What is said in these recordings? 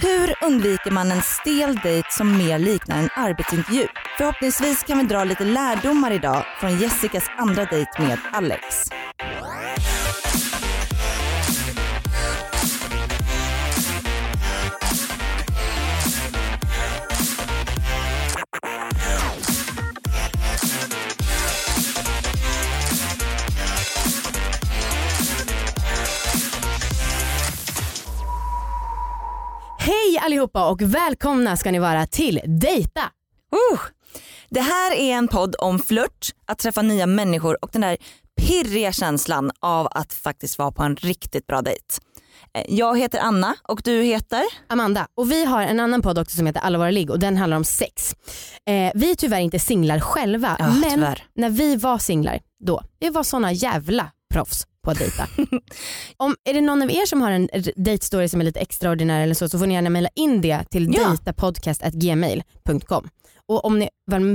Hur undviker man en stel dejt som mer liknar en arbetsintervju? Förhoppningsvis kan vi dra lite lärdomar idag från Jessicas andra dejt med Alex. Hej allihopa och välkomna ska ni vara till Dejta. Uh, det här är en podd om flört, att träffa nya människor och den där pirriga känslan av att faktiskt vara på en riktigt bra dejt. Eh, Jag heter Anna och du heter? Amanda och vi har en annan podd också som heter Alla våra ligg och den handlar om sex. Eh, vi är tyvärr inte singlar själva Ja, men tyvärr. när vi var singlar då, vi var såna jävla proffs på att dejta. om, är det någon av er som har en dejtstory som är lite extraordinär eller så så får ni gärna mejla in det till Ja. dejtapodcast.gmail.com. Och om ni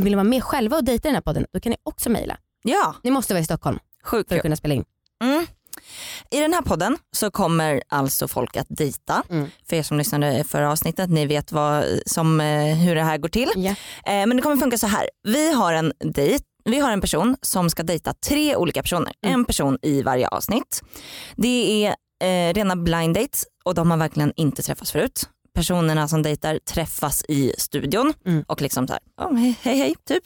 vill vara med själva och dejta i den här podden då kan ni också mejla. Ja, Ni måste vara i Stockholm sjukt för att kunna spela in. Mm. I den här podden så kommer alltså folk att dejta. Mm. För er som lyssnade i förra avsnittet, ni vet vad, som, eh, hur det här går till. Eh, men det kommer funka så här. Vi har en dejt vi har en person som ska dejta tre olika personer. Mm. En person i varje avsnitt. Det är eh, rena blind dates och de har verkligen inte träffats förut. Personerna som dejtar träffas i studion Mm. och liksom så här, oh, hej, hej hej typ.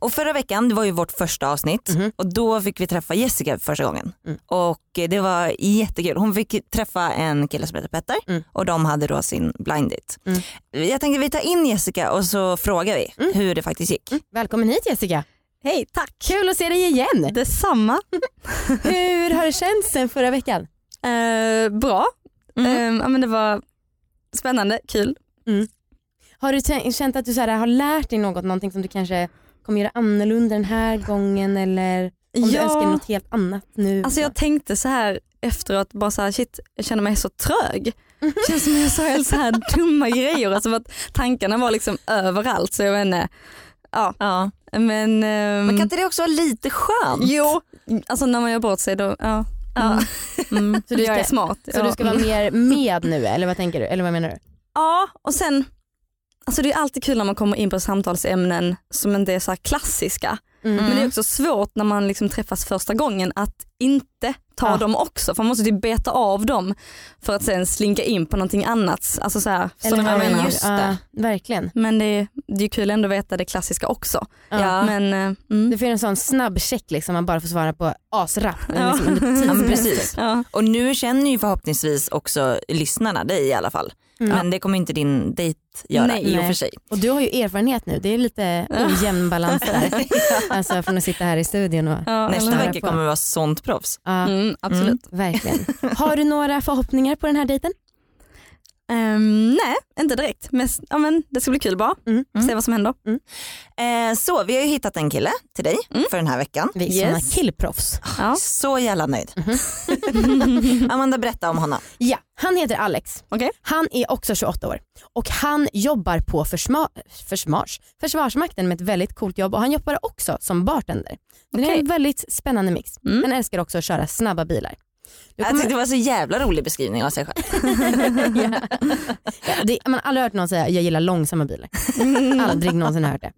Och förra veckan, det var ju vårt första avsnitt Mhm. och då fick vi träffa Jessica för första gången. Mm. Och eh, det var jättekul. Hon fick träffa en kille som heter Petter Mm. och de hade då sin blind date. Mm. Jag tänkte vi tar in Jessica och så frågar vi Mm. hur det faktiskt gick. Välkommen hit Jessica. Hej, tack. Kul att se dig igen. Detsamma. Hur har det känts sen förra veckan? Eh, bra. Mm. Eh, ja, men det var spännande, kul. Har du känt att du så här, har lärt dig något, någonting som du kanske kommer göra annorlunda den här gången eller om du önskar något helt annat nu? alltså jag tänkte så här efteråt, bara så här, shit jag känner mig så trög. känns som jag sa helt så här dumma grejer. Alltså att tankarna var liksom överallt så jag vet inte. Ja, Ja. men, ehm, Men kan inte det också vara lite skönt? Jo, alltså när man gör bort sig då, ja. Ja. Mm. Mm. Så du är ska- smart. så ja. du ska vara mer med nu eller vad tänker du? Eller vad menar du? Ja, och sen, alltså det är alltid kul när man kommer in på samtalsämnen som inte är så klassiska. Mm. Men det är också svårt när man liksom träffas första gången att inte ta Ja. dem också. För man måste typ beta av dem för att sen slinka in på någonting annat. Alltså så här, vad jag hur? menar? Just det. verkligen. Men det är, det är kul ändå att veta det klassiska också. Ja. Men, eh, mm. Du får en sån snabb check liksom, man bara får svara på asrapp. Ja. Liksom Ja, precis. ja. Och nu känner ju förhoppningsvis också lyssnarna dig i alla fall. Mm. Men det kommer inte din dejt göra Nej. i och Nej. för sig. Och du har ju erfarenhet nu, det är lite ojämn balans där. Alltså från att sitta här i studion och Ja, Nästa vecka på. kommer du vara sånt proffs. ja, Mm, absolut. verkligen. Har du några förhoppningar på den här dejten? Ehm, nej, inte direkt. Men, ja, men det ska bli kul bara. Mm. Se vad som händer. Eh, så vi har ju hittat en kille till dig Mm. för den här veckan. Vi är Yes. killproffs. Ja. Så jävla nöjd. Mhm. Amanda berätta om honom. Ja, han heter Alex. Okej. Han är också 28 år och han jobbar på försma försvars Försvarsmakten med ett väldigt coolt jobb och han jobbar också som bartender. Det är Okej. en väldigt spännande mix. Mm. Han älskar också att köra snabba bilar. Jag kommer, tyckte det var så jävla rolig beskrivning av sig själv. ja. Ja, det, man har aldrig hört någon säga jag gillar långsamma bilar. Aldrig någonsin hört det.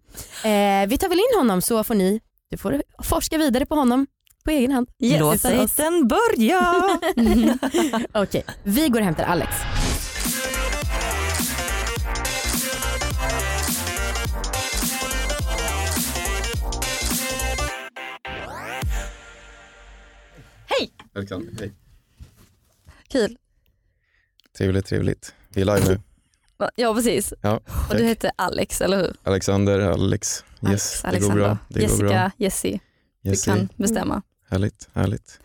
Eh, vi tar väl in honom så får ni du får forska vidare på honom på egen hand. Yes. Låt dejten börja. Okej, vi går och hämtar Alex. Välkommen. Hej. Kul. Trevligt, trevligt. Vi är live nu. Ja precis. Ja, Och du heter Alex, eller hur? Alexander, Alex. Yes, Alex, det går bra. Alexander. Det Jessica, går bra. Jessie. Du Jessie. kan bestämma. Härligt, härligt.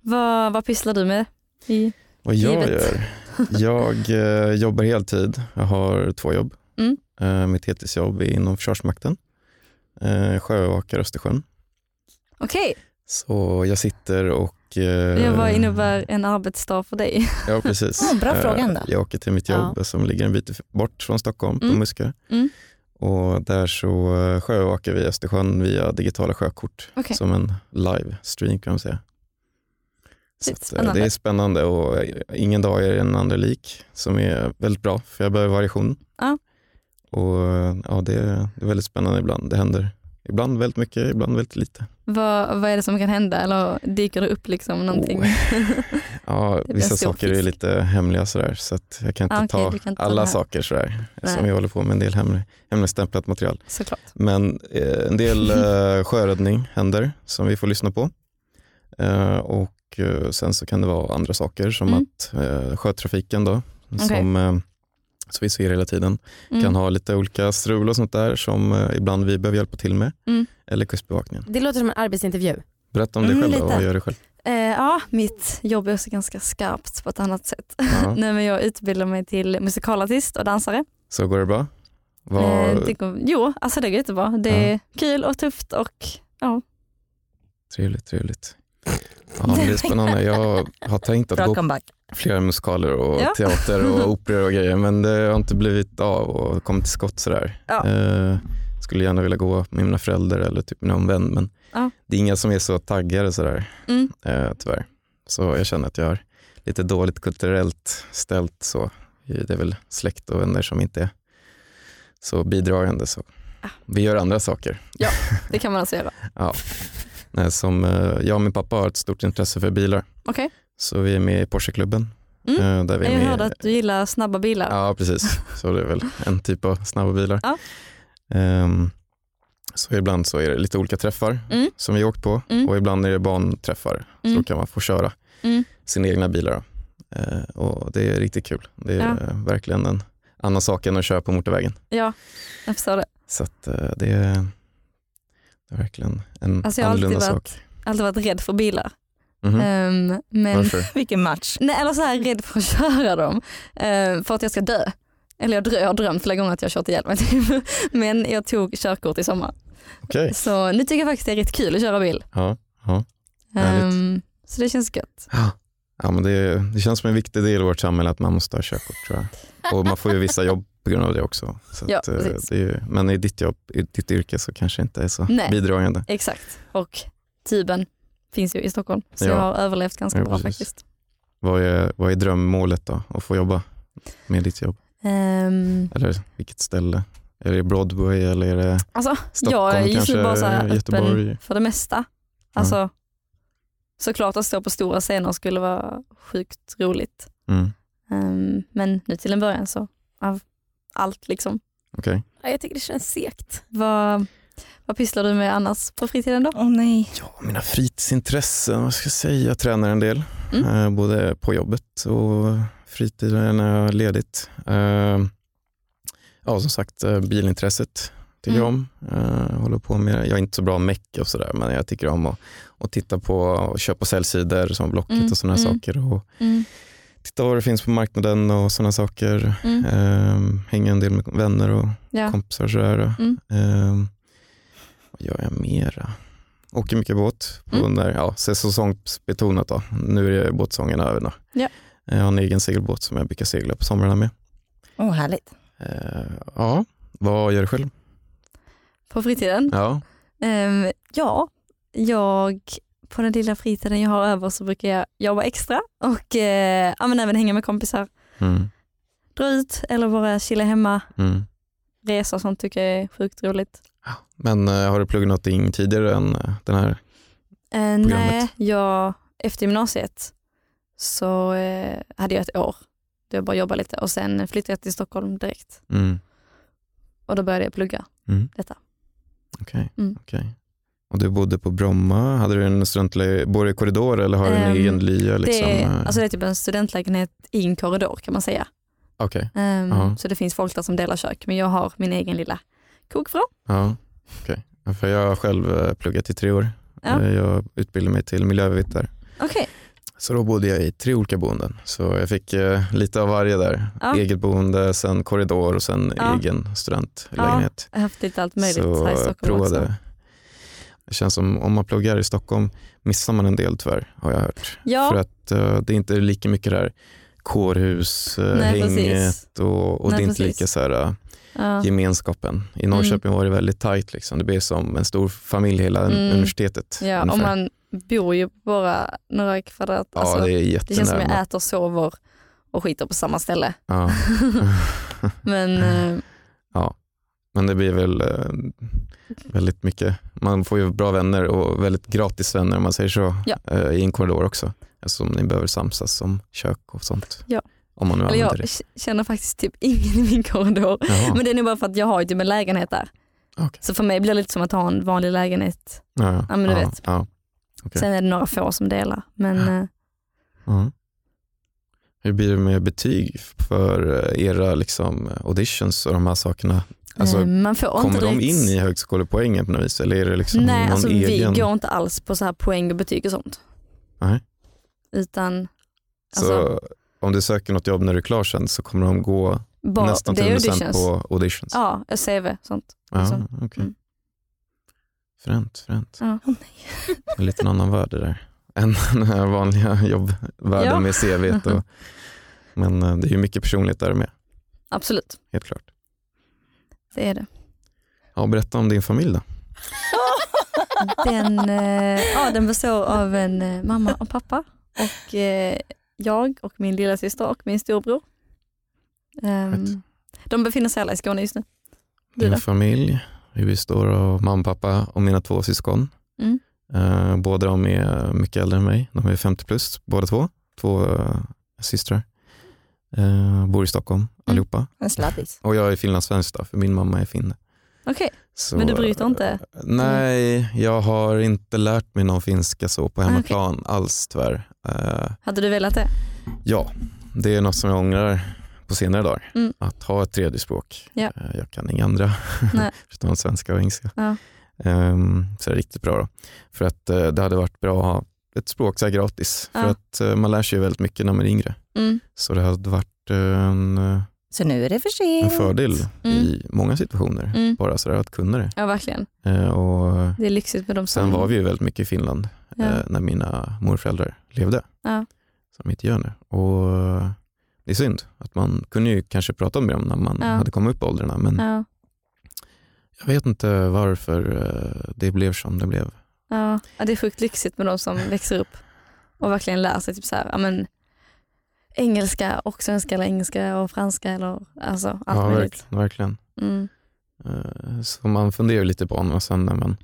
Vad, vad pysslar du med? I... Vad jag Givet. gör? Jag eh, jobbar heltid. Jag har två jobb. Mm. Eh, mitt heltidsjobb är inom Försvarsmakten. Eh, sjöövervakare Östersjön. Okej, Så jag sitter och... eh, jag var innebär en arbetsdag för dig. Ja precis. Oh, bra Eh, fråga ändå. Jag åker till mitt jobb som ligger en bit bort från Stockholm på Mm. Muskö. Mm. Och där så eh, sjöåker vi Östersjön via digitala sjökort Okej. som en livestream kan man säga. Så att, eh, det är spännande och eh, ingen dag är den andra lik som är väldigt bra för jag behöver variation. Ja. Och eh, ja, det, är, det är väldigt spännande ibland. Det händer ibland väldigt mycket, ibland väldigt lite. Vad, vad är det som kan hända eller dyker det upp liksom någonting? Oh. Ja, är vissa saker är fisk. lite hemliga sådär så att jag kan inte Ah, okej, ta kan ta alla saker sådär Nej. som jag håller på med en del hemlig, hemligstämplat material. Såklart. Men eh, en del eh, sjöräddning händer som vi får lyssna på. Eh, och eh, sen så kan det vara andra saker som Mm. att eh, sjötrafiken då, Okej. som, som vi ser hela tiden, Mm. kan ha lite olika strul och sånt där som eh, ibland vi behöver hjälpa till med. Mm. Eller Kustbevakningen. Det låter som en arbetsintervju. Berätta om dig Mm, själv då, lite. vad gör du själv? Eh, ja, mitt jobb är också ganska skarpt på ett annat sätt. Ja, Nej, men jag utbildar mig till musikalartist och dansare. så går det bra? Vad, Eh, det går, jo, alltså det går jättebra. Det är kul och tufft och ja. Trevligt, trevligt. Ja, men det är spännande. Jag har tänkt att Bra gå comeback. Flera musikaler och Ja. teater och operor och grejer men det har inte blivit av och kommit till skott sådär. Ja. Eh, skulle gärna vilja gå med mina föräldrar eller typ någon vän men Ja. det är inga som är så taggade sådär Mm. eh, tyvärr. Så jag känner att jag har lite dåligt kulturellt ställt så. Det är väl släkt och vänner som inte är så bidragande så Ah. vi gör andra saker. Det kan man alltså göra. Ja. Nej, som, eh, jag och min pappa har ett stort intresse för bilar Okej, så vi är med i Porscheklubben. Mm. eh, Där vi jag med, hörde att du gillar snabba bilar. Ja, precis. Så det är väl en typ av snabba bilar. Ja. Ehm, så ibland så är det lite olika träffar Mm. som vi har åkt på Mm. och ibland är det banträffar. Så Mm. då kan man få köra Mm. sina egna bilar. Eh, och det är riktigt kul. Det är Ja. verkligen en annan sak än att köra på motorvägen. Ja, jag förstår det. Så att, eh, det, är, det är verkligen en Alltså jag har annorlunda varit- sak. Alltid varit rädd för bilar. Mhm. Ehm, men Varför? Vilken match. Nej, eller så här rädd för att köra dem. Eh, för att jag ska dö. Eller jag, drö- jag har drömt flera gånger att jag har kört ihjäl mig. Typ. Men jag tog körkort i sommar. Okej. Så nu tycker jag faktiskt det är riktigt kul att köra bil. Ja, ja. Ehm, så det känns gött. Ja, men det, det känns som en viktig del i vårt samhälle att man måste ha körkort tror jag. Och man får ju vissa jobb på grund av det också. Så Ja, att, eh, det är, ju- men i ditt jobb, i ditt yrke så kanske inte är så Nej. bidragande. Exakt. Och tuben finns ju i Stockholm. Så Ja. jag har överlevt ganska Ja, bra precis. faktiskt. Vad är, vad är drömmålet då? Att få jobba med ditt jobb? Ehm, Eller vilket ställe? Är det Broadway eller är det alltså, Stockholm jag är just nu kanske? bara så här öppen Göteborg? för det mesta. Alltså, Såklart att stå på stora scener skulle vara sjukt roligt. Mm. Ehm, men nu till en början så av allt liksom. Okej. Ja, jag tycker det känns segt. Vad, vad pysslar du med annars på fritiden då? Åh nej. Ja, mina fritidsintressen, vad ska jag säga? Jag tränar en del, Mm. eh, både på jobbet och fritiden när jag har ledigt. Eh, ja, som sagt, eh, bilintresset tycker jag om. Eh, håller på med, jag är inte så bra meck och sådär, men jag tycker om att, att titta på och köpa och säljsidor som Blocket Mm, och sådana mm. saker. Och titta vad det finns på marknaden och sådana saker. Mm. Eh, hänga en del med vänner och Ja. kompisar och sådär. Mm. Eh, gör jag mera? Åker mycket båt på Mm. den där, ja, säsongsbetonat då. Nu är båtsäsongen över då. Ja. Jag har en egen segelbåt som jag brukar segla på somrarna med. Åh härligt. Eh, ja, vad gör du själv? På fritiden? Ja, Ehm, ja, jag på den lilla fritiden jag har över så brukar jag jobba extra och eh, ja, men även hänga med kompisar. mm, Dra ut eller bara chilla hemma. mm. Resa och sånt tycker jag är sjukt roligt. Men eh, har du pluggat någonting tidigare än eh, den här? Eh, nej, jag, efter gymnasiet så eh, hade jag ett år där jag bara jobbade lite och sen flyttade jag till Stockholm direkt Mm. och då började jag plugga Mm. detta. Okej. Mm. okej. Och du bodde på Bromma, hade du en bor du i korridor eller har du en Ehm, egen lya? Liksom? Det, är, eh, alltså det är typ en studentlägenhet i en korridor kan man säga. Okej, Ehm, Ja. så det finns folk där som delar kök men jag har min egen lilla kokvrå. ja. Okej. Ja, För jag har själv eh, pluggat i tre år. Ja. Eh, Jag utbildade mig till miljövetare. Okej, Så då bodde jag i tre olika boenden. Så jag fick eh, lite av varje där. Ja. Eget boende, sen korridor och sen Ja. egen studentlägenhet. jag har haft lite allt möjligt så här i jag Stockholm också. provade Det känns som om man pluggar i Stockholm missar man en del tyvärr har jag hört. Ja. För att eh, det är inte lika mycket det här kårhus, eh, och, och Nej, det är inte precis. lika så här, eh, Ja. gemenskapen. I Norrköping var det väldigt tajt. Liksom. Det blev som en stor familj hela Mm. universitetet. Ja, och man bor ju bara några kvadrat. ja, Alltså, det det känns som jag äter, sover och skiter på samma ställe. Ja. Men eh, Men det blir väl eh, väldigt mycket, man får ju bra vänner och väldigt gratis vänner om man säger så Ja. eh, i en korridor också. Eftersom ni behöver samsas om kök och sånt. Ja. Om man nu eller jag det. känner faktiskt typ ingen i min korridor. Jaha. Men det är nog bara för att jag har ju typ en lägenhet där. Okej. Så för mig blir det lite som att ha en vanlig lägenhet. ja, ja. Men du ja, vet. Ja. Okej. Sen är det några få som delar. Men Ja. Hur blir det med betyg för eh, era liksom, auditions och de här sakerna? Alltså, eh, kommer de direkt... in i högskolepoängen på något vis? Eller är det liksom Nej, någon alltså egen? vi går inte alls på så här poäng och betyg och sånt. Nej. Utan Så alltså, om du söker något jobb när du är klar sen så kommer de gå bara, nästan det är 100% auditions. på auditions? Ja, CV sånt. Ja, liksom. okej. Mm. Fränt, fränt. Ja. En liten annan värld det där. Än den här vanliga jobbvärlden Ja. med CV. Och, men eh, det är ju mycket personligt där med, Absolut, helt klart. det är det. Ja, berätta om din familj då. Den, eh, ja, den består av en eh, mamma och pappa och jag och min lilla syster och min storbror. Fett. de befinner sig alla i Skåne just nu. Du då? familj, vi består av mamma, pappa och mina två syskon. Mm. Eh, båda de är mycket äldre än mig. De är 50 plus båda två. Två eh, systrar. Eh, bor i Stockholm allihopa. En sladdis. Och jag är finlandssvensk då, för min mamma är finne. Okej, Så, men du bryter inte? Nej, jag har inte lärt mig någon finska så på Ah, hemmaplan alls tyvärr. Eh, Hade du velat det? ja, det är något som jag ångrar på senare dagar. Mm. Att ha ett tredje språk. Ja. Eh, jag kan inga andra, förutom svenska och engelska. Ja. Ehm, så det är riktigt bra då. För att eh, det hade varit bra att ha ett språk så gratis. För Ja. att eh, man lär sig väldigt mycket när man är yngre. Mm. Så det hade varit en, eh, Så nu är det för en sent. fördel Mm. i många situationer. Mm. Bara sådär att kunna det. Ja verkligen. Eh, och Det är lyxigt med de sen var vi ju väldigt mycket i Finland Ja. eh, när mina morföräldrar levde. Ja. Som inte gör nu. Och det är synd att man kunde ju kanske prata med dem när man Ja. hade kommit upp i åldrarna. Men Ja. jag vet inte varför eh, det blev som det blev. Ja. ja, det är sjukt lyxigt med de som växer upp och verkligen lär sig typ så här, men, engelska och svenska eller engelska och franska eller alltså allt ja, möjligt. verkligen. verkligen. Mm. Eh, Så man funderar lite på honom och sen när man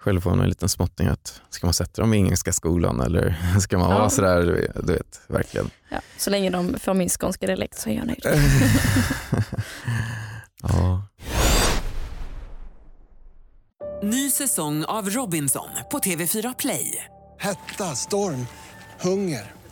själv får en liten småtting att ska man sätta dem i engelska skolan eller ska man Ja. vara sådär, du vet, du vet verkligen. Ja, så länge de får min skånska dialekt så är jag nöjd. ja. Ny säsong av Robinson på TV4 Play. Hetta, storm, hunger.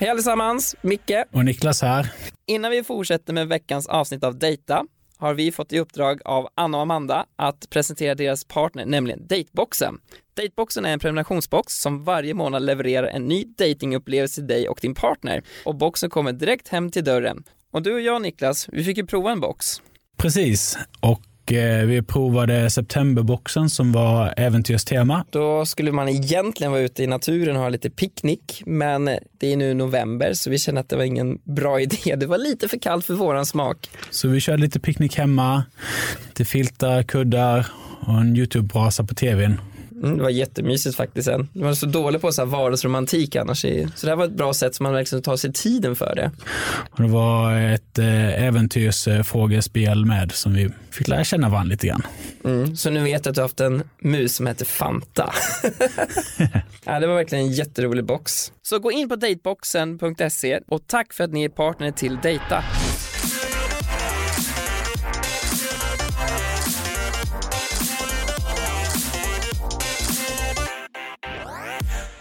Hej allesammans, Micke. Och Niklas här. Innan vi fortsätter med veckans avsnitt av Data har vi fått i uppdrag av Anna och Amanda att presentera deras partner, nämligen Dateboxen. Dateboxen är en prenumerationsbox som varje månad levererar en ny datingupplevelse till dig och din partner. Och boxen kommer direkt hem till dörren. Och du och jag Niklas, vi fick ju prova en box. Precis. Och eh, vi provade septemberboxen som var äventyrstema. Då skulle man egentligen vara ute i naturen och ha lite picknick, men det är nu november så vi känner att det var ingen bra idé. Det var lite för kallt för våran smak. Så vi körde lite picknick hemma, lite filtar, kuddar och en YouTube-brasa på tvn. Mm, det var jättemysigt faktiskt sen. Du var så dålig på så här vardagsromantik annars. Så det här var ett bra sätt som man verkligen tar sig tiden för det. Och det var ett eh, äventyrsfrågespel med som vi fick lära känna varandra lite grann. Mm. Så nu vet jag att du har haft en mus som heter Fanta. ja, det var verkligen en jätterolig box. Så gå in på dateboxen.se och tack för att ni är partner till Data.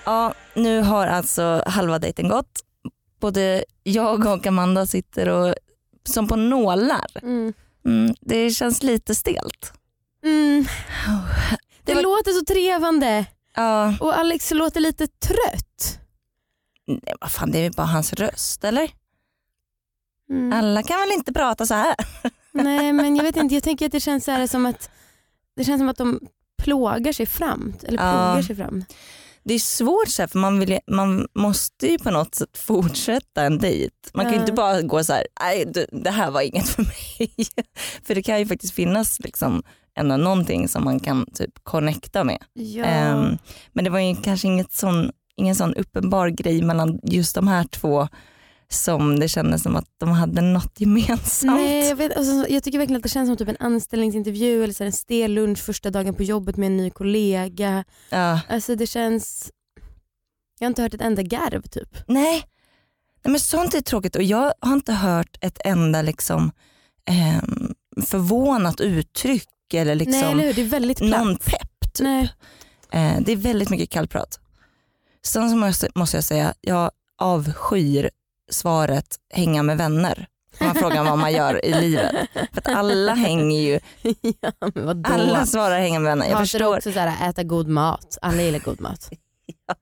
Ja, nu har alltså halva dejten gått. Både jag och Amanda sitter och, som på nålar. Mm. Mm, det känns lite stelt. Mm. Det, var- låter så trevande Ja, och Alex låter lite trött. nej, vad fan det är ju bara hans röst eller? Mm. Alla kan väl inte prata så här? Nej men jag vet inte, jag tänker att det känns så här som att det känns som att de plågar sig fram. Eller Ja. plogar sig fram. Det är svårt så här, för man, vill, man måste ju på något sätt fortsätta en dejt. Man kan ju inte bara gå så här, nej det här var inget för mig. för det kan ju faktiskt finnas liksom ändå någonting som man kan typ connecta med. Ja. Ehm, men det var ju kanske inget sån, ingen sån uppenbar grej mellan just de här två som det kändes som att de hade något gemensamt. Nej, jag, vet, alltså, jag tycker verkligen att det känns som typ en anställningsintervju eller så en stel lunch första dagen på jobbet med en ny kollega. Ja. Alltså det känns... Jag har inte hört ett enda garv typ. Nej. Nej men sånt är tråkigt och jag har inte hört ett enda liksom, ehm, förvånat uttryck eller liksom Nej eller hur, det är väldigt platt. någon pepp. Typ. Nej. Eh, det är väldigt mycket kallprat. Sen så måste, måste jag säga, jag avskyr svaret hänga med vänner. Man frågar vad man gör i livet. För att alla hänger ju, ja, alla svarar hänga med vänner. Jag Hatar förstår. också så här, äta god mat. Alla gillar god mat. ja,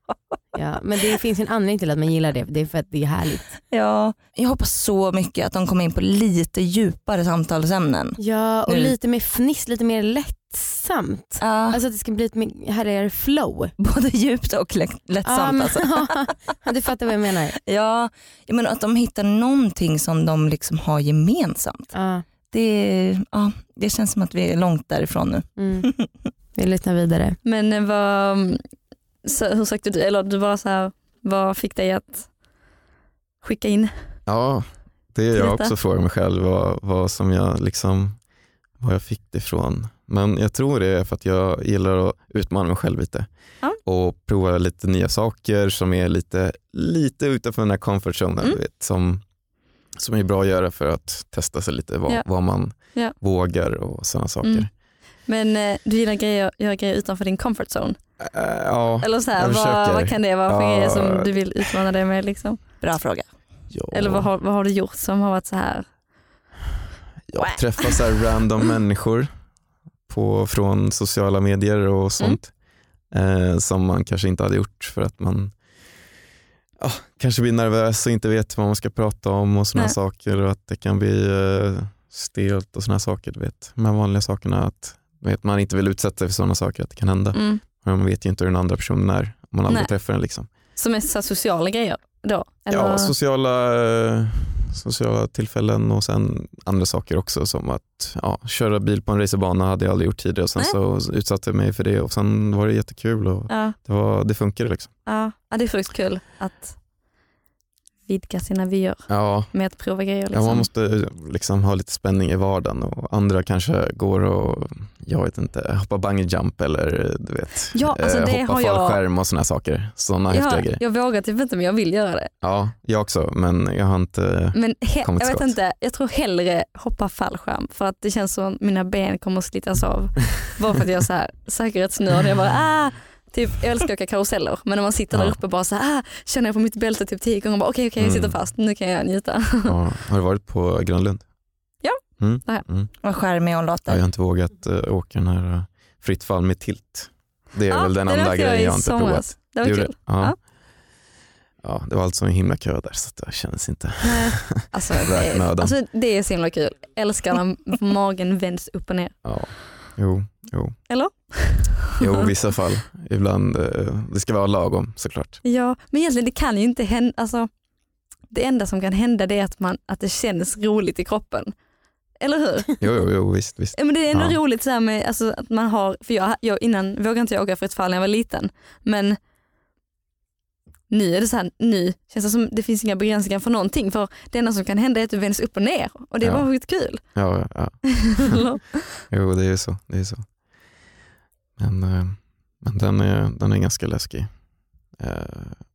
men det finns en anledning till att man gillar det. Det är för att det är härligt. Ja, jag hoppas så mycket att de kommer in på lite djupare samtalsämnen. Ja, och Nu. lite mer fniss, lite mer lättsamt. Ja, Alltså att det ska bli mer härligare flow. både djupt och lätt, lättsamt. Ja, men, alltså. ja, du fattar vad jag menar. ja, menar att de hittar någonting som de liksom har gemensamt. Ja, Det, ja, det känns som att vi är långt därifrån nu. mm. Vi lyssnar vidare. Men eh, vad, så, hur sökte du, eller du bara så här, vad fick dig att skicka in? Ja, det är jag detta? också frågar mig själv vad, vad som jag liksom, vad jag fick det ifrån. Men jag tror det är för att jag gillar att utmana mig själv lite Ja. och prova lite nya saker som är lite, lite utanför den här comfort zonen, Mm. du vet, som, som är bra att göra för att testa sig lite vad, Ja. vad man Ja. vågar och sådana saker. Mm. Men eh, du gillar grejer, göra grejer utanför din comfort zone? Äh, ja, Eller så här, vad, vad kan det vara för Ja. grejer som du vill utmana dig med? Liksom? Bra fråga. ja. Eller vad har, vad har du gjort som har varit så här? Jag träffar så här random människor på, från sociala medier och sånt. Eh, som man kanske inte hade gjort för att man ja, kanske blir nervös och inte vet vad man ska prata om och sådana saker och att det kan bli eh, stelt och sådana saker. Du vet. De här vanliga sakerna att vet, man inte vill utsätta sig för sådana saker, att det kan hända. Mm. Man vet ju inte hur den andra personen är om man aldrig Nej. träffar den. Liksom. Som är så sociala grejer då? Eller? Ja, sociala, sociala tillfällen och sen andra saker också som att ja, köra bil på en racerbana hade jag aldrig gjort tidigare och sen Nej. så utsatte jag mig för det och sen var det jättekul och ja, det, var, det funkade. Liksom. ja. ja, det är faktiskt kul att vidga sina vyer Ja, med att prova grejer. ja, Liksom. man måste eh, liksom ha lite spänning i vardagen och andra kanske går och jag vet inte, hoppa bungee jump eller du vet, Ja, alltså eh, det hoppa har jag- fallskärm och sådana saker. Sådana häftiga jag, grejer. jag vågar typ inte men jag vill göra det. Ja, jag också men jag har inte Men he- Kommit jag vet skott. inte, jag tror hellre hoppa fallskärm för att det känns som att mina ben kommer att slitas av. Bara för att jag är så här säkerhetsnörd. Jag bara ah, typ, jag älskar att åka karuseller men när man sitter där Ja. uppe bara så här, ah, känner jag på mitt bälte typ tio gånger bara okej okej jag sitter Mm. fast, nu kan jag njuta. ja, Har du varit på Grönlund? Ja, mm. det har jag. Mm. Vad charmig hon Ja, låter. jag har inte vågat uh, åka den här uh, fritt fall med tilt. Det är Ja, väl den jag grejen jag har inte somras. provat. Det var kul. Ja. Ja. Ja. det var alltså en himla kö där så det känns inte. Nej, Alltså, Värt det, alltså, det är så himla kul. Älskar när magen vänds upp och ner. Ja. Jo, jo. Eller? Jo, i vissa fall. Ibland, eh, det ska vara lagom såklart. Ja, men egentligen det kan ju inte hända. Alltså, det enda som kan hända det är att, man, att det känns roligt i kroppen. Eller hur? Jo, jo, jo visst. visst. Men det är ändå Ja. roligt så med alltså, att man har, för jag, jag innan vågade inte jag åka för ett fall när jag var liten. Men nu är det så här, nu känns det som det finns inga begränsningar för någonting. För det enda som kan hända är att du vänds upp och ner och det är Ja. bara sjukt kul. Ja, ja. Jo, det är ju så. Det är så. Men, eh, men den, är, den är ganska läskig eh,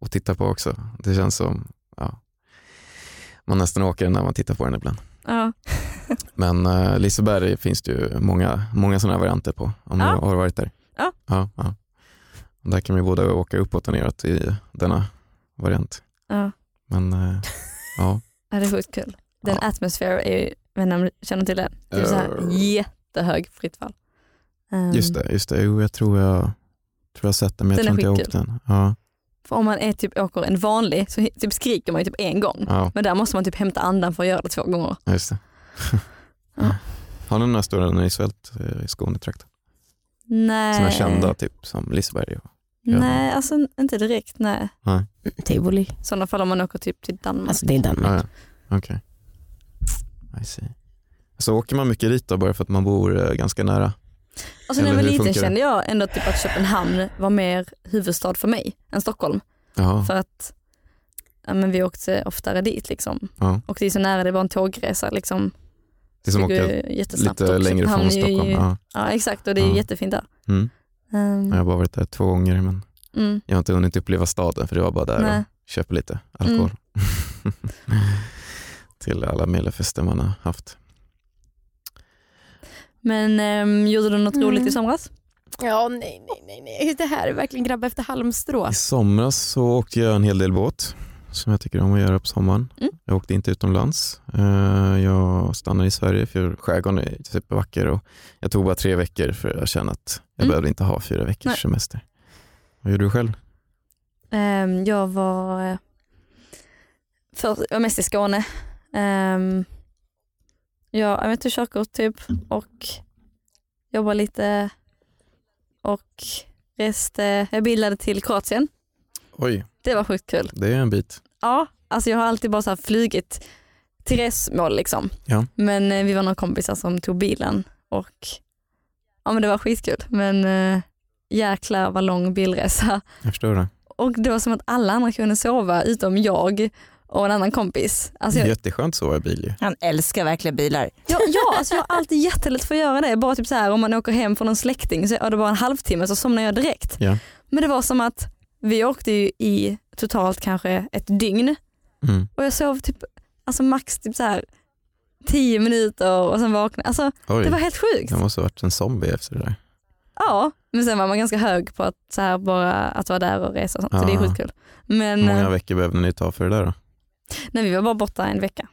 att titta på också. Det känns som ja, man nästan åker när man tittar på den ibland. ja. Men eh, Liseberg finns det ju många, många sådana varanter på. Om Ja. du har varit där? Ja. ja, ja. Där kan vi både åka uppåt och neråt i denna variant. Ja. Men ja, ja, det är sjukt kul. Den Atmosphere är ju, du känner till den? Det är så här Eh. jättehög fritt fall. Um, just det. Just det. Jo, jag tror jag, tror jag har sett den men jag tror inte jag åkt den. Ja, För om man är typ, åker en vanlig så typ skriker man ju typ en gång. ja, Men där måste man typ hämta andan för att göra det två gånger. just det. Ja. Har ni några stora nöjesfält eh, i Skånetrakten? Nej. Som är kända, typ som Liseberg? Och, Nej, alltså inte direkt nej. nej. Tivoli. I sådana fall om man åker typ till Danmark. Alltså det är Danmark. Ja, ja. Okej. I see. Så åker man mycket dit då bara för att man bor eh, ganska nära? Alltså när jag var liten kände jag ändå typ att Köpenhamn var mer huvudstad för mig än Stockholm. Jaha. För att ja, men vi åkte oftare dit liksom. Ja. Och det är så nära, det var en tågresa liksom. Det är som att åka jättesnabbt lite längre från är ju- Stockholm. Ja. Ja exakt och det är Ja. jättefint där. Mm. Ehm, Jag har bara varit där två gånger men mm. jag har inte hunnit uppleva staden för det var bara där Nej. och köpa lite alkohol. Till alla melafester man har haft. Men ehm, gjorde du något Mm. roligt i somras? Ja nej nej nej. nej. Det här är verkligen grabba efter halmstrå. I somras så åkte jag en hel del båt som jag tycker om att göra på sommaren. Mm. Jag åkte inte utomlands. Eh, Jag stannade i Sverige för skärgården är supervacker och jag tog bara tre veckor för jag kände att jag Mm. behövde inte ha fyra veckors Nej. semester. Vad gjorde du själv? Ehm, jag var, eh, för, jag var mest i Skåne. Um, jag, jag vet inte, körkort typ och jobbade lite och reste, jag bildade till Kroatien. Oj, Det var sjukt kul. det är en bit. Ja, alltså jag har alltid bara så här flugit till resmål liksom. Ja. Men eh, vi var några kompisar som tog bilen och ja men det var skitkul. Men eh, jäklar vad lång bilresa. Jag förstår det. Och det var som att alla andra kunde sova utom jag och en annan kompis. Alltså jag, Jätteskönt att sova i bil ju. Han älskar verkligen bilar. ja, ja, alltså jag har alltid jättelätt för att göra det. Bara typ så här om man åker hem från en släkting så är det bara en halvtimme så somnar jag direkt. Ja. Men det var som att vi åkte ju i totalt kanske ett dygn Mm. och jag sov typ alltså max typ så här 10 minuter och sen vaknade Alltså Oj, det var helt sjukt. jag måste ha varit en zombie efter det där. Ja, men sen var man ganska hög på att, så här, bara att vara där och resa och sånt. Så det är skitkul. Men Hur många eh, veckor behövde ni ta för det där då? Nej, vi var bara borta en vecka.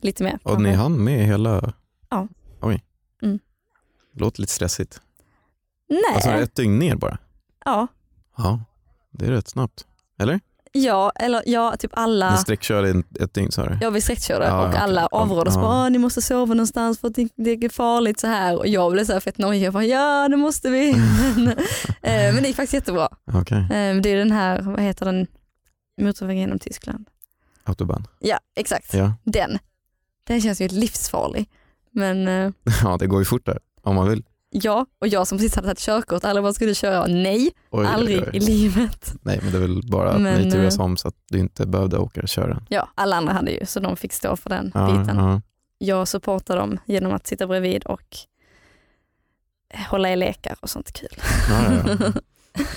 Lite mer. Och ni hann med hela? Ja. Oj. Mm. Låter lite stressigt. Nej, Alltså ett dygn ner bara? ja. Ja, det är rätt snabbt. Eller? Ja, eller ja, typ alla. Ni sträckkörde ett dygn sa du? Jag vi sträcktörde Ja, och okej. alla avrådde oss Ja. bara, "Åh, ni måste sova någonstans för att det, är farligt så här. Och jag blev så här fett nojig, jag bara, ja det måste vi. men, eh, men det gick faktiskt jättebra. Okej, Eh, det är den här, vad heter den, motorvägen genom Tyskland. Autobahn. Ja, exakt. Ja. Den. Den känns ju livsfarlig. Men eh, ja, det går ju fort där om man vill. ja, och jag som precis hade tagit körkort, alla bara, du köra? Nej, Oj, aldrig oj, oj. i livet. Nej, men det är väl bara att Men, ni turas eh, om så att du inte behövde åka och köra den. Ja, alla andra hade ju, så de fick stå för den Ja, biten. ja. Jag supportar dem genom att sitta bredvid och hålla i lekar och sånt kul. Ja, ja, ja.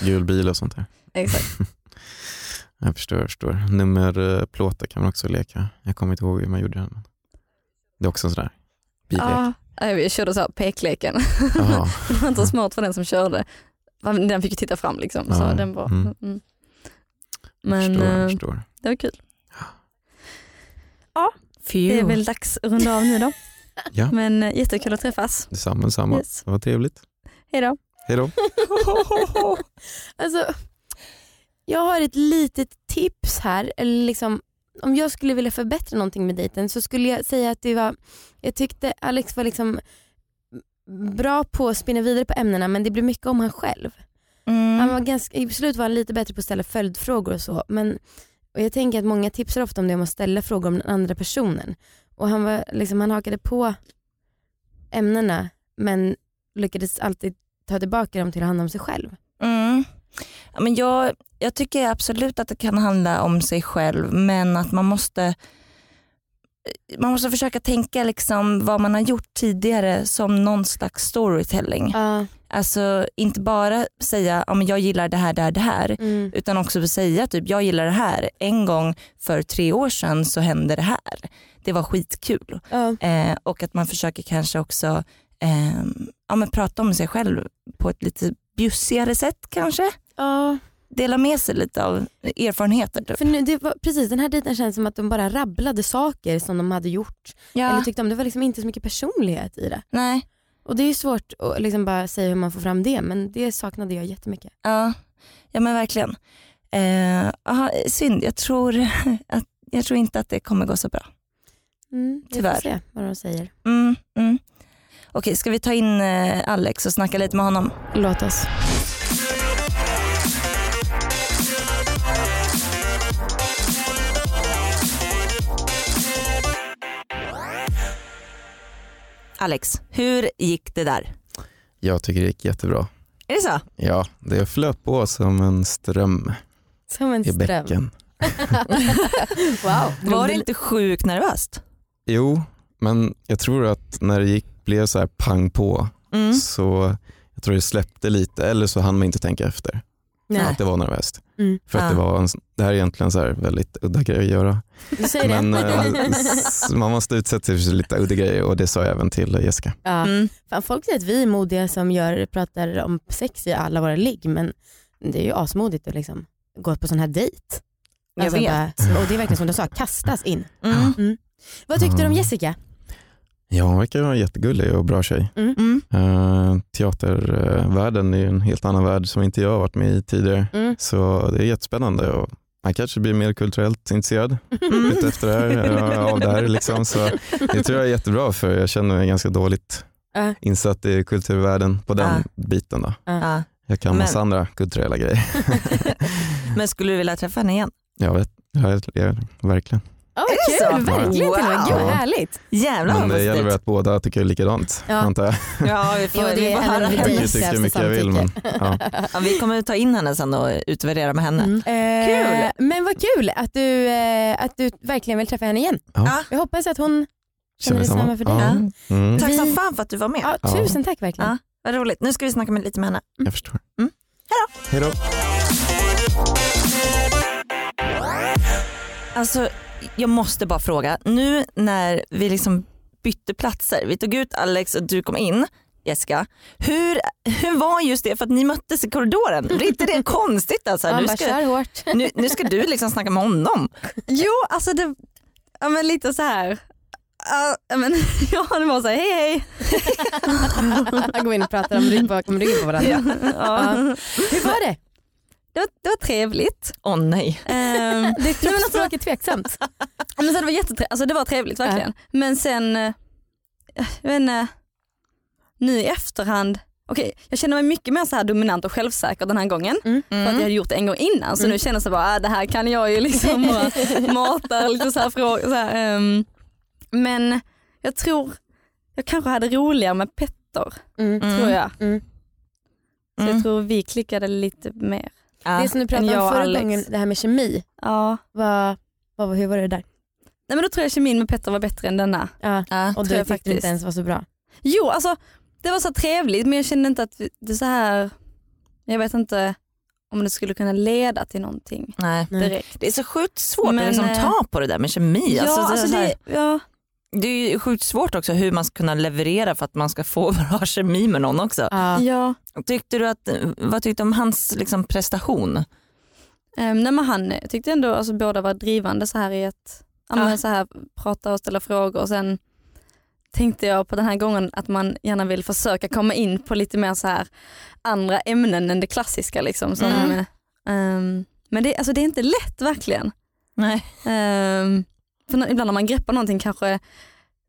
Gul bil och sånt där. Exakt. Jag förstår, jag förstår. Nummerplåtar kan man också leka. Jag kommer inte ihåg hur man gjorde den. Det är också en sån där billek. Ja, jag körde så här pekleken. Det var inte så smart för den som körde. Den fick ju titta fram liksom. Så Ja, den var, mm. mm. Jag Men förstår, jag eh, förstår. det var kul. Ja, det är Phew. väl dags att runda av nu då. Ja. Men eh, jättekul att träffas. Detsamma, detsamma. Yes. Det var trevligt. Hej då. Hej då. Alltså, jag har ett litet tips här. Eller liksom, om jag skulle vilja förbättra någonting med dejten så skulle jag säga att det var, jag tyckte Alex var liksom bra på att spinna vidare på ämnena men det blev mycket om han själv. Mm. Han var ganska, I slut var han lite bättre på att ställa följdfrågor och så. Men, och jag tänker att många tipsar ofta om det om att ställa frågor om den andra personen. Och han, var, liksom, han hakade på ämnena men lyckades alltid ta tillbaka dem till att handla om sig själv. Mm. Ja, men jag, jag tycker absolut att det kan handla om sig själv men att man måste man måste försöka tänka liksom vad man har gjort tidigare som någon slags storytelling. Ja. Alltså inte bara säga ja, men jag gillar det här, det här, det här Mm. utan också säga typ jag gillar det här. En gång för tre år sedan så hände det här. Det var skitkul. Ja. Eh, och att man försöker kanske också eh, ja, men prata om sig själv på ett lite bjussigare sätt kanske. Ja. Dela med sig lite av erfarenheter. Typ. För nu, det var, precis, den här dejten känns som att de bara rabblade saker som de hade gjort Ja. eller tyckte om. Det var liksom inte så mycket personlighet i det. Nej. Och det är svårt att liksom bara säga hur man får fram det men det saknade jag jättemycket. Ja, ja men verkligen. Eh, aha, synd, jag tror, att, jag tror inte att det kommer gå så bra. Mm, vi Tyvärr. får se vad de säger. Mm, mm. Okej, ska vi ta in eh, Alex och snacka lite med honom? Låt oss. Alex, hur gick det där? Jag tycker det gick jättebra. Är det så? Ja, det flöt på som en ström Som en i ström. bäcken. wow. Var det inte sjukt nervöst? Jo, men jag tror att när det gick, blev så här pang på Mm. så jag tror det släppte lite eller så hann man inte tänka efter Nej. att det var nervöst. Mm. För att det, Ja. var en, det här är egentligen så här väldigt udda grej att göra. Det? Men eh, man måste utsätta sig för lite udda grejer och det sa jag även till Jessica. Ja. Mm. Fan, folk säger att vi är modiga som gör, pratar om sex i alla våra ligg men det är ju asmodigt att liksom gå på sån här dejt. Jag vet. bara- och det är verkligen som du sa, kastas in. Mm. Mm. Vad tyckte du om Mm. Jessica? Ja, hon verkar vara jättegullig och bra tjej. Mm. Uh, teatervärlden är ju en helt annan värld som inte jag har varit med i tidigare. Mm. Så det är jättespännande och man kanske blir mer kulturellt intresserad Mm. efter det här, eh, av det här. Liksom. Så det tror jag är jättebra för jag känner mig ganska dåligt Ja. insatt i kulturvärlden på den biten. Då. Ja. Jag kan Men- massa andra kulturella grejer. Men skulle du vilja träffa henne igen? Jag vet, jag, jag, verkligen. Oh, Är det kul, så? verkligen till och med. Gud vad Wow. härligt. Jävlar Men vad det gäller väl att båda tycker likadant, Ja. antar jag. Ja, vi får, Jo, det är höra henne. det mycket jag vill men ja. Ja, vi kommer ta in henne sen och utvärdera med henne. Mm. Kul. Eh, men vad kul att du, eh, att du verkligen vill träffa henne igen. Ja. Jag hoppas att hon känner detsamma för dig. Ja. Mm. Tack som fan för att du var med. Ja, tusen tack verkligen. Ja. Vad roligt. Nu ska vi snacka med, lite med henne. Jag förstår. Mm. Hej då. Alltså, jag måste bara fråga. Nu när vi liksom bytte platser, vi tog ut Alex och du kom in, Jessica. Hur, hur var just det? För att ni möttes i korridoren. Är inte det konstigt? Alltså? Ja, Nu ska, nu, nu ska du liksom snacka med honom. Jo, alltså det, ja, men lite så här. Ja, men, ja, det var så här, hej hej. Gå in och prata om rygg bakom ryggen på varandra. Ja. Ja. Hur var det? Det, var, det var trevligt. Åh nej. Ehm, Det är kroppsspråket tveksamt. men så det, var jättetre- alltså, det var trevligt verkligen. Men sen, eh, jag vet inte, nu i efterhand, okej jag känner mig mycket mer så här dominant och självsäker den här gången. Mm. För att jag hade gjort det en gång innan så Mm. nu känns det bara, ah, det här kan jag ju liksom bara mata lite så här frågor. Så här, ehm. men jag tror, jag kanske hade roligare med Petter, Mm. tror jag. Mm. Så Mm. jag tror vi klickade lite mer. Det som du pratade om förra Alex. gången, det här med kemi. Ja. Vad, vad, hur var det där? Nej men då tror jag kemin med Petter var bättre än denna. Ja. Ja. Och tror du jag tyckte faktiskt. inte ens var så bra. Jo alltså det var så trevligt men jag kände inte att det är så här, jag vet inte om det skulle kunna leda till någonting Nej. direkt. Det är så sjukt svårt Men, att liksom eh, ta på det där med kemi. Ja, Alltså, det, är alltså det, ja. Det är ju sjukt svårt också hur man ska kunna leverera för att man ska få bra kemi med någon också. Ja. ja. Tyckte du att, vad tyckte du om hans liksom, prestation? Um, nej, men han jag tyckte ändå alltså, båda var drivande så här i att ja. Så här, prata och ställa frågor och sen tänkte jag på den här gången att man gärna vill försöka komma in på lite mer så här andra ämnen än det klassiska. Liksom, som, Mm. ehm, men det, alltså, det är inte lätt verkligen. Nej. Ehm, för ibland när man greppar någonting kanske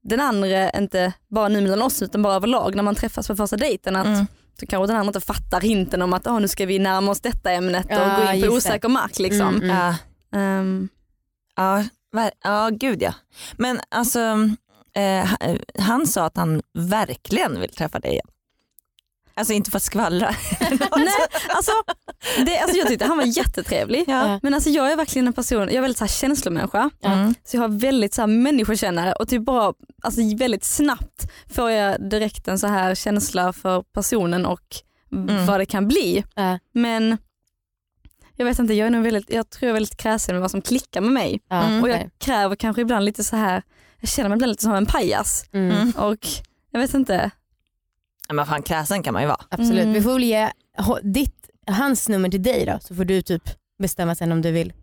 den andra inte bara nu mellan oss utan bara överlag när man träffas på första dejten att Mm. så kanske den andra inte fattar hinten om att oh, nu ska vi närma oss detta ämnet Ja, och gå in på just det. osäker mark. Liksom. Mm, mm. Ja. Ehm, Ja, ver- ja, gud ja. Men alltså, eh, ha- han sa att han verkligen vill träffa dig igen. Alltså inte för att skvallra. Nej, alltså, det, alltså jag tyckte han var jättetrevlig. Ja. Men alltså jag är verkligen en person, jag är väldigt så här känslomänniska. Mm. Så jag har väldigt så här människokännare och typ bara, alltså väldigt snabbt får jag direkt en så här känsla för personen och Mm. vad det kan bli. Ja. Men jag vet inte, jag, är nog väldigt, jag tror jag är väldigt kräsen med vad som klickar med mig. Mm. Och jag kräver kanske ibland lite så här, jag känner mig ibland lite som en pajas. mm. Och jag vet inte. Ja, Men fan kräsen kan man ju vara. Absolut. Mm. Vi får väl ge ditt, hans nummer till dig då så får du typ bestämma sen om du vill.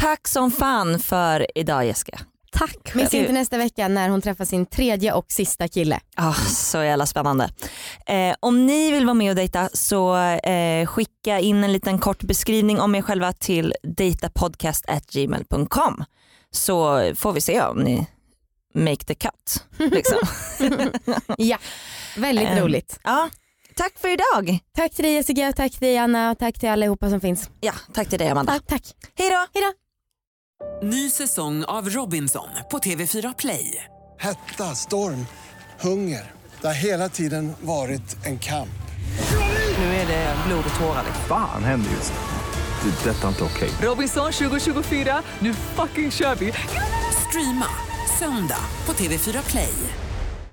Tack som fan för idag Jessica. Tack. Miss själv. inte nästa vecka när hon träffar sin tredje och sista kille. Ah, så jävla spännande. Eh, om ni vill vara med och dejta så eh, skicka in en liten kort beskrivning om er själva till datapodcast.gmail.com så får vi se om ni make the cut. Liksom. Ja, väldigt Ehm, roligt. ja, tack för idag. Tack till dig Jessica, tack till dig Anna och tack till allihopa som finns. Ja, tack till dig Amanda. Tack, tack. Hej då. Hejdå. Ny säsong av Robinson på TV4 Play. Hetta, storm, hunger. Det har hela tiden varit en kamp. Nu är det blod och tårar. Fan händer just nu. Det. är Detta är inte okej. Robinson 2024, nu fucking kör vi! Streama söndag på TV4 Play.